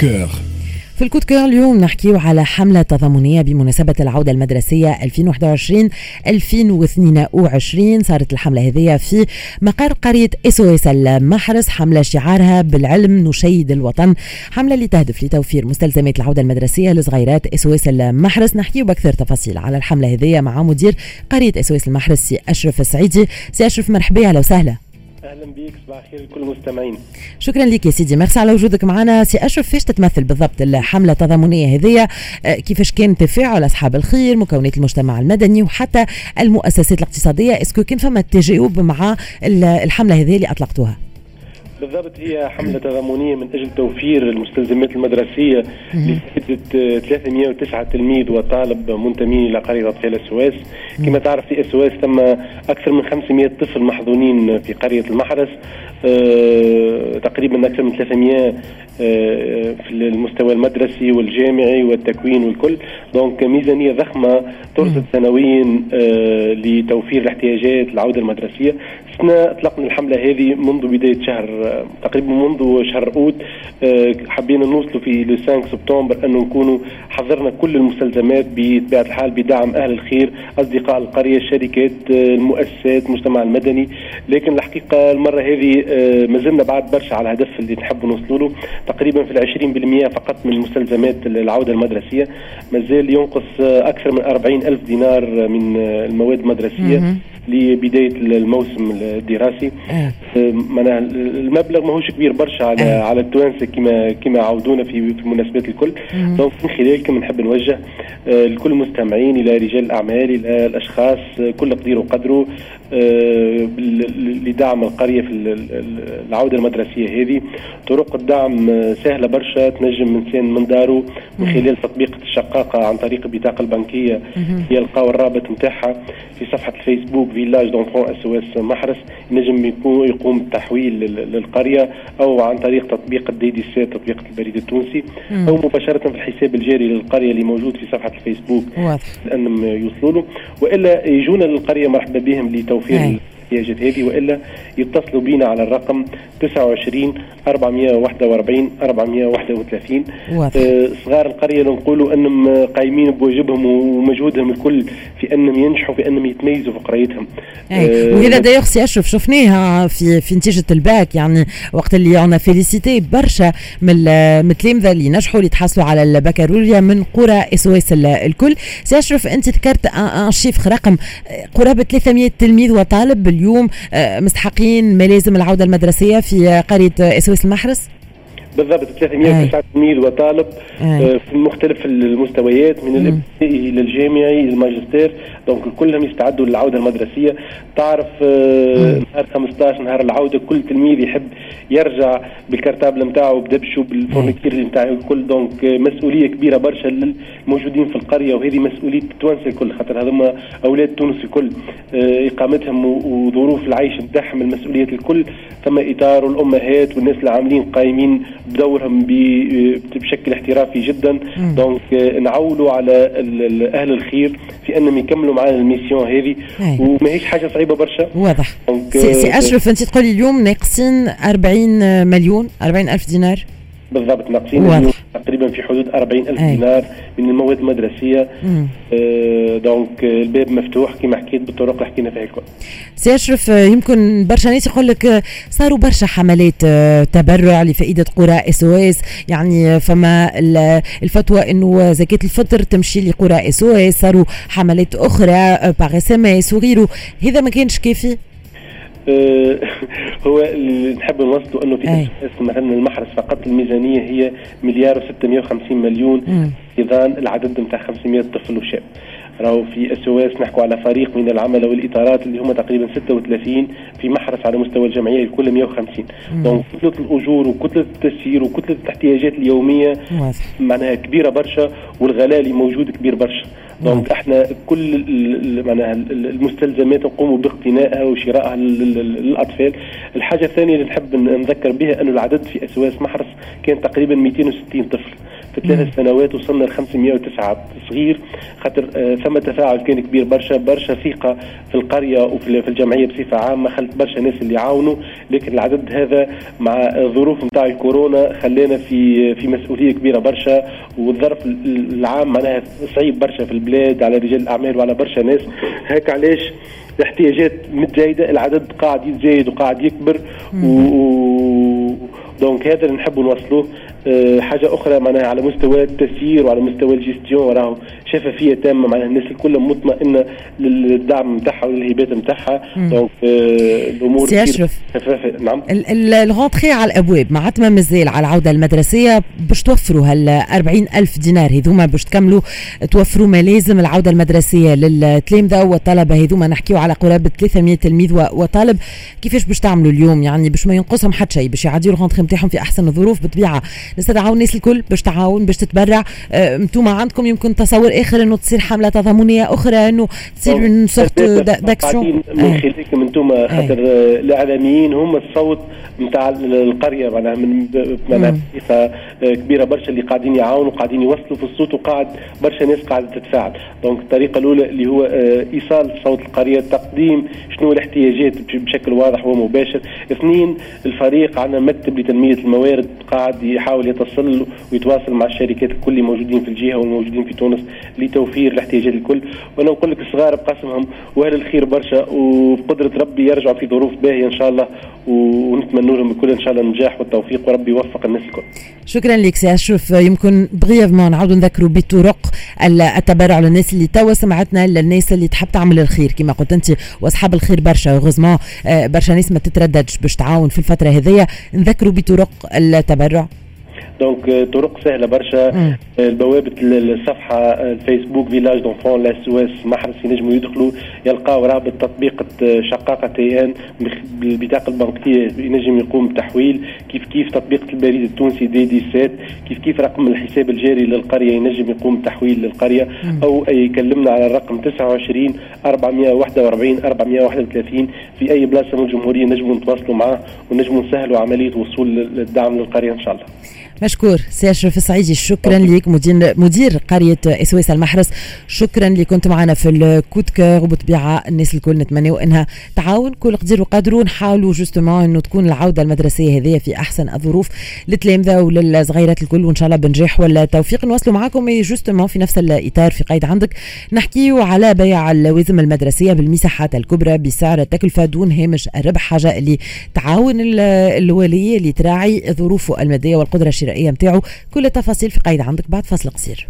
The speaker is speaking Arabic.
coeur في ال coup de coeur اليوم نحكيو على حملة تضامنية بمناسبة العودة المدرسية 2021-2022 صارت الحملة هذه في مقر قرية SOS المحرس. حملة شعارها بالعلم نشيد الوطن. حملة اللي تهدف لتوفير مستلزمات العودة المدرسية لصغيرات SOS المحرس. نحكيو بأكثر تفاصيل على الحملة هذه مع مدير قرية SOS المحرس سي أشرف السعيدي سي أشرف مرحبا أهلا وسهلا. أهلا بك صباح الخير لكل المستمعين. شكرا لك يا سيدي. ميرسي على وجودك معنا. سي أشرف فاش تتمثل بالضبط الحملة التضامنية هذه؟ آه، كيفاش كان تفاعل أصحاب الخير مكونات المجتمع المدني وحتى المؤسسات الاقتصادية؟ est-ce que كان فما تجاوب مع الحملة هذه اللي أطلقتوها؟ بالضبط هي حملة تضامنية من أجل توفير المستلزمات المدرسية لسيدة 309 تلميذ وطالب منتمين إلى قرية أطفال ال SOS. كما تعرف في السويس تم أكثر من 500 طفل محظونين في قرية المحرس. أه تقريبا أكثر من 300 أه في المستوى المدرسي والجامعي والتكوين والكل. دونك ميزانية ضخمة ترصد سنويا أه لتوفير الاحتياجات العودة المدرسية. سنة أطلقنا الحملة هذه منذ بداية شهر تقريبا منذ شهر أوت آه، حبينا نوصلوا في 5 سبتمبر انه نكونوا حضرنا كل المستلزمات بطبيعة الحال بدعم أهل الخير أصدقاء القرية الشركات آه، المؤسسات المجتمع المدني. لكن الحقيقة المرة هذه آه، ما زلنا بعد برشا على الهدف اللي نحب نوصلوا له. تقريبا في ال 20% فقط من مستلزمات العودة المدرسية. ما زال ينقص أكثر من 40 ألف دينار من المواد المدرسية لبداية الموسم الدراسي. معناها المبلغ ماهوش كبير برشا على آه. على التوانسة كما كما عودونا في في المناسبات الكل. دونك من خلالكم نحب نوجه آه، لكل المستمعين إلى رجال الأعمال إلى الأشخاص كل قدير وقدره لدعم القرية في العودة المدرسية هذه. طرق الدعم سهلة برشا تنجم انسان من داره من خلال تطبيق الشقاقة عن طريق البطاقه البنكية يلقاو الرابط نتاعها. في صفحة الفيسبوك فيلاج دونفون اس أو اس محرس ينجم يكون يقوم بالتحويل للقرية أو عن طريق تطبيق الدي دي سي تطبيق البريد التونسي أو مباشرة في الحساب الجاري للقرية اللي موجود في صفحة الفيسبوك واضح. انهم يوصلوا له. وإلا يجونا للقرية مرحبا بهم لتوفير الاحتياجات هذه وإلا يتصلوا بنا على الرقم 29 441 431 آه صغار القرية نقولوا أنهم قايمين بواجبهم ومجهودهم الكل في أنهم ينجحوا في أنهم يتميزوا في قرايتهم. آه وهذا دايوغ سي أشرف شفناها في في نتيجة الباك يعني وقت اللي أنا félicité برشا من التلامذه اللي نجحوا اللي تحصلوا على البكالوريا من قرى SOS الكل. سي أشرف أنت ذكرت ان chiffre رقم قرابة 300 تلميذ وطالب اليوم آه، مستحقين لوازم العودة المدرسية في قرية SOS المحرس؟ بالضبط 309 تلميذ وطالب آه في مختلف المستويات من الإبتدائي إلى الجامعي الماجستير. donc كلهم يستعدوا للعودة المدرسية. تعرف آه نهار 15 نهار العودة كل تلميذ يحب يرجع بال cartable نتاعو بدبشو بال fournitures نتاعو الكل. donc مسؤولية كبيرة برشا للموجودين في القرية وهذه مسؤولية التوانسه الكل خاطر هذوما أولاد تونس الكل. آه إقامتهم وظروف العيش نتاعهم المسؤوليات الكل. ثم إطار والامهات والناس اللي عاملين قايمين بدورهم بشكل احترافي جدا. donc نعولوا على أهل الخير في أنهم يكملوا معنا ال mission هذه. وماهيش حاجة صعيبة برشا. واضح. سي, سي أشرف أنت تقولي اليوم ناقصين 40 مليون 40 ألف دينار. بالضبط ناقصين تقريبا في حدود 40 ألف دينار من المواد المدرسية. آه donc الباب مفتوح كما حكيت بالطرق اللي حكينا فيها الكل. سي أشرف يمكن برشا ناس يقول لك صاروا برشا حملات آه، تبرع لفائدة قرى SOS. يعني فما الفتوى إنه زكاة الفطر تمشي لقرى SOS. صاروا حملات أخرى par SMS وغيره. هذا ما كانش كافي؟ آه، هو اللي نحب نوصله أنه في مثلا المحرس فقط الميزانية هي مليار و650 مليون. إذا العدد نتاع 500 طفل وشاب. راهو في SOS نحكوا على فريق من العمل والإطارات اللي هم تقريبا 36 في محرس على مستوى الجمعية الكل 150 donc كتلة الأجور وكتلة التسيير وكتلة الاحتياجات اليومية معناها كبيرة برشا والغلاء اللي موجود كبير برشا. donc إحنا كل معناها المستلزمات نقوموا باقتنائها وشرائها للأطفال. الحاجة الثانية اللي نحب نذكر بها انه العدد في SOS محرس كان تقريبا 260 طفل. في ثلاث سنوات وصلنا ل 509 صغير خاطر آه، ثم تفاعل كان كبير برشا برشا ثقة في القرية وفي الجمعية بصفة عامة خلت برشا ناس اللي يعاونوا لكن العدد هذا مع الظروف نتاع الكورونا خلينا في في مسؤولية كبيرة برشا والظرف العام معناها صعيب برشا في البلاد على رجال الأعمال وعلى برشا ناس. هيك علاش؟ الاحتياجات متزايدة العدد قاعد يتزايد وقاعد يكبر و... donc هذا اللي نحب نوصلوه. حاجة أخرى معناها على مستوى التسيير وعلى مستوى الجيستيون راهو شفافيه تامة معناها الناس الكل مطمئنة للدعم نتاعها والهبات نتاعها دونك أه الأمور شفافه نعم. الغونتخي على الأبواب معناتها مازال على العودة المدرسية باش توفروا هال 40 ألف دينار. هذوما باش تكملوا توفروا ما لازم العودة المدرسية للتلامذه والطلبة. هذوما نحكيو على قرابة 300 تلميذ وطالب. كيفاش باش تعملوا اليوم؟ يعني باش ما ينقصهم حتى شيء باش يعديوا الغونتخي نتاعهم في أحسن الظروف بالطبيعه نستدعوا الناس الكل باش تعاون باش تتبرع. أنتم آه عندكم يمكن تصور آخر إنه تصير حملة تضامنية أخرى إنه تصير une sorte d'action من خلالكم أنتم خاطر الإعلاميين هم الصوت نتاع القرية معناها من معناها كبيرة برشا اللي قاعدين يعاونوا قاعدين يوصلوا في الصوت وقاعد برشا ناس قاعدة تتفاعل. donc الطريقة الأولى اللي هو آه، إيصال صوت القرية تقديم شنو الاحتياجات بشكل واضح ومباشر. اثنين الفريق عندنا مكتب لتنمية الموارد قاعد يحاول يتصل ويتواصل مع الشركات الكل اللي موجودين في الجهة والموجودين في تونس لتوفير الاحتياجات الكل. وأنا نقول لك الصغار بقسمهم واهل الخير برشا وبقدرة ربي يرجعوا في ظروف باهية إن شاء الله ونتمنى لهم بكل إن شاء الله النجاح والتوفيق وربي يوفق الناس الكل. شكرا لك سي أشرف. يمكن ما نعاودوا نذكروا بطرق التبرع للناس اللي توا سمعتنا للناس اللي تحب تعمل الخير. كما قلت أنت وأصحاب الخير برشا. heureusement آه، برشا ناس ما تترددش باش تعاون في الفترة هذيا نذكروا بطرق التبرع. donc طرق سهله برشا البوابة الصفحه الفيسبوك Village d'enfants SOS محرس ينجموا يدخلوا يلقاو رابط تطبيق شقاقة TN بالبطاقه البنكيه ينجم يقوم بتحويل. كيف كيف تطبيق البريد التونسي D dix-sept كيف كيف رقم الحساب الجاري للقرية ينجم يقوم بتحويل للقرية؟ أو يكلمنا على الرقم 29 441 431 في أي بلاصة من الجمهورية نجموا نتواصلوا معاه ونجموا نسهلوا عملية وصول الدعم للقرية إن شاء الله. مشكور. سي اشرف الصعيدي شكرا لك مدير مدير قرية SOS المحرس شكرا اللي كنت معنا في ال coup de cœur وبطبيعة الناس الكل. نتمنوا إنها تعاون كل قدر وقدر نحاولوا justement إنه تكون العودة المدرسية هذه في أحسن الظروف للتلامذة وللصغيرات الكل. وإن شاء الله بنجاح والتوفيق. نواصلوا معكم justement في نفس الإطار في قيد عندك. نحكيو على بيع اللوازم المدرسية بالمساحات الكبرى بسعر التكلفة دون هامش الربح. حاجة اللي تعاون الواليه اللي تراعي ظروفه المادية والقدرة الشرائية. نتاعو كل التفاصيل في قيد عندك بعد فصل قصير.